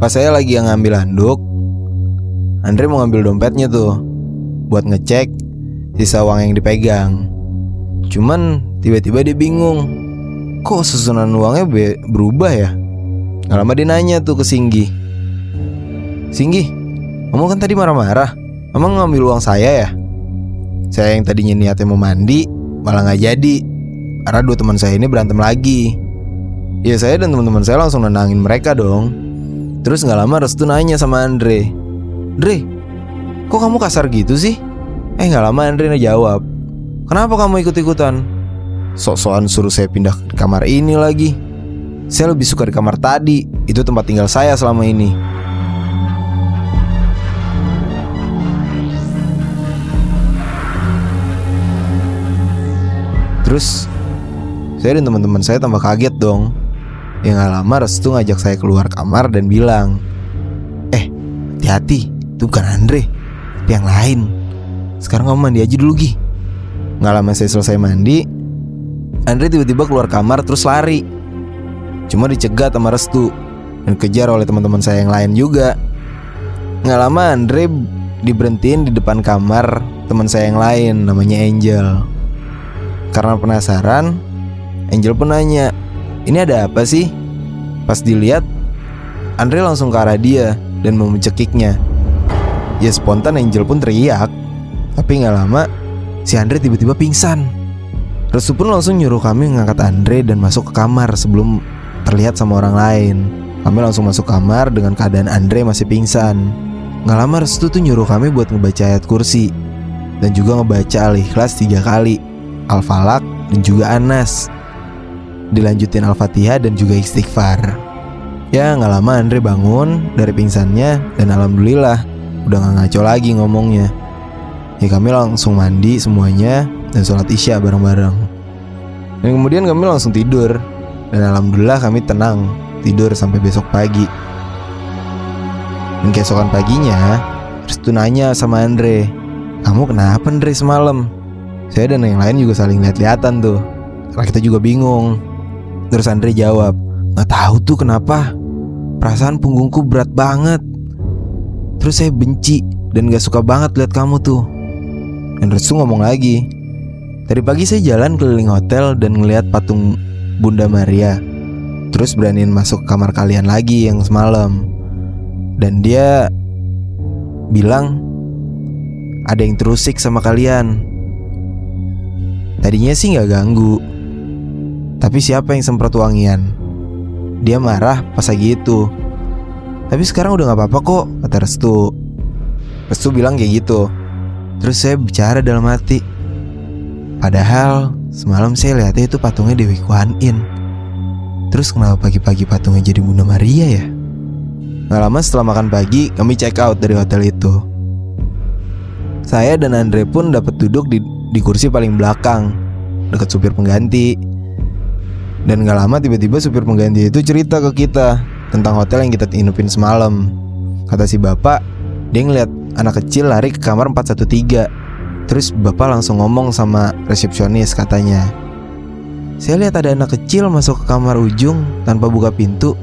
Pas saya lagi yang ngambil handuk, Andre mau ngambil dompetnya tuh buat ngecek sisa uang yang dipegang. Cuman tiba-tiba dia bingung, kok susunan uangnya be- berubah ya? Gak lama dia nanya tuh ke Singgi. Singgi, kamu kan tadi marah-marah. Emang ngambil uang saya ya? Saya yang tadinya niatnya mau mandi, malah nggak jadi. Karena dua teman saya ini berantem lagi. Ya saya dan teman-teman saya langsung nenangin mereka dong. Terus nggak lama Restu nanya sama Andre, Andre, kok kamu kasar gitu sih? Eh nggak lama Andre jawab, kenapa kamu ikut-ikutan? Sok-sokan suruh saya pindah ke kamar ini lagi. Saya lebih suka di kamar tadi, itu tempat tinggal saya selama ini. Terus saya dan teman-teman saya tambah kaget dong. Yang gak lama Restu ngajak saya keluar kamar dan bilang, eh hati-hati, itu bukan Andre, tapi yang lain. Sekarang kamu mandi aja dulu Gi. Gak lama saya selesai mandi, Andre tiba-tiba keluar kamar terus lari. Cuma dicegat sama Restu dan kejar oleh teman-teman saya yang lain juga. Nggak lama Andre diberhentiin di depan kamar teman saya yang lain namanya Angel. Karena penasaran, Angel pun nanya, ini ada apa sih? Pas dilihat, Andre langsung ke arah dia dan mau mencekiknya. Ya spontan Angel pun teriak, tapi nggak lama si Andre tiba-tiba pingsan. Restu pun langsung nyuruh kami mengangkat Andre dan masuk ke kamar sebelum terlihat sama orang lain. Kami langsung masuk kamar dengan keadaan Andre masih pingsan. Nggak lama Restu tuh nyuruh kami buat ngebaca ayat kursi dan juga ngebaca Al-Ikhlas tiga kali, Al-Falak dan juga Anas. Dilanjutin Al-Fatihah dan juga istighfar. Ya nggak lama Andre bangun dari pingsannya dan alhamdulillah udah nggak ngaco lagi ngomongnya. Ya kami langsung mandi semuanya dan sholat isya bareng-bareng. Dan kemudian kami langsung tidur dan alhamdulillah kami tenang tidur sampai besok pagi. Dan keesokan paginya, Restu nanya sama Andre, kamu kenapa Andre semalam? Saya dan yang lain juga saling lihat-lihatan tuh. Karena kita juga bingung. Terus Andre jawab, nggak tahu tuh kenapa. Perasaan punggungku berat banget. Terus saya benci dan gak suka banget lihat kamu tuh. Dan Restu ngomong lagi, Tadi pagi saya jalan keliling hotel dan ngeliat patung Bunda Maria. Terus beraniin masuk kamar kalian lagi yang semalam. Dan dia bilang ada yang terusik sama kalian. Tadinya sih nggak ganggu. Tapi siapa yang semprot wangian? Dia marah pas lagi itu. Tapi sekarang udah nggak apa-apa kok, kata Restu. Restu bilang kayak gitu. Terus saya bicara dalam hati. Padahal semalam saya lihatnya itu patungnya Dewi Kuan In. Terus kenapa pagi-pagi patungnya jadi Bunda Maria ya? Gak lama setelah makan pagi, kami check out dari hotel itu. Saya dan Andre pun dapat duduk di, di kursi paling belakang, dekat supir pengganti. Dan gak lama tiba-tiba supir pengganti itu cerita ke kita tentang hotel yang kita inupin semalam. Kata si bapak, dia ngeliat anak kecil lari ke kamar 413 Terus bapak langsung ngomong sama resepsionis katanya Saya lihat ada anak kecil masuk ke kamar ujung tanpa buka pintu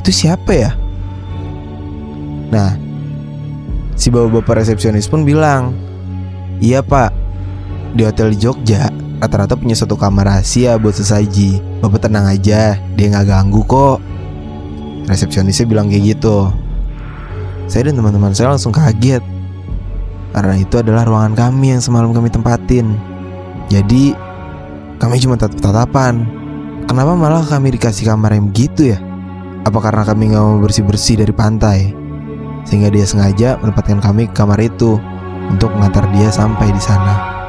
Itu siapa ya? Nah Si bapak-bapak resepsionis pun bilang Iya pak Di hotel Jogja Rata-rata punya satu kamar rahasia buat sesaji Bapak tenang aja Dia nggak ganggu kok Resepsionisnya bilang kayak gitu Saya dan teman-teman saya langsung kaget karena itu adalah ruangan kami yang semalam kami tempatin. Jadi kami cuma tatap-tatapan. Kenapa malah kami dikasih kamar yang begitu ya? Apa karena kami nggak mau bersih-bersih dari pantai? Sehingga dia sengaja menempatkan kami ke kamar itu untuk mengantar dia sampai di sana.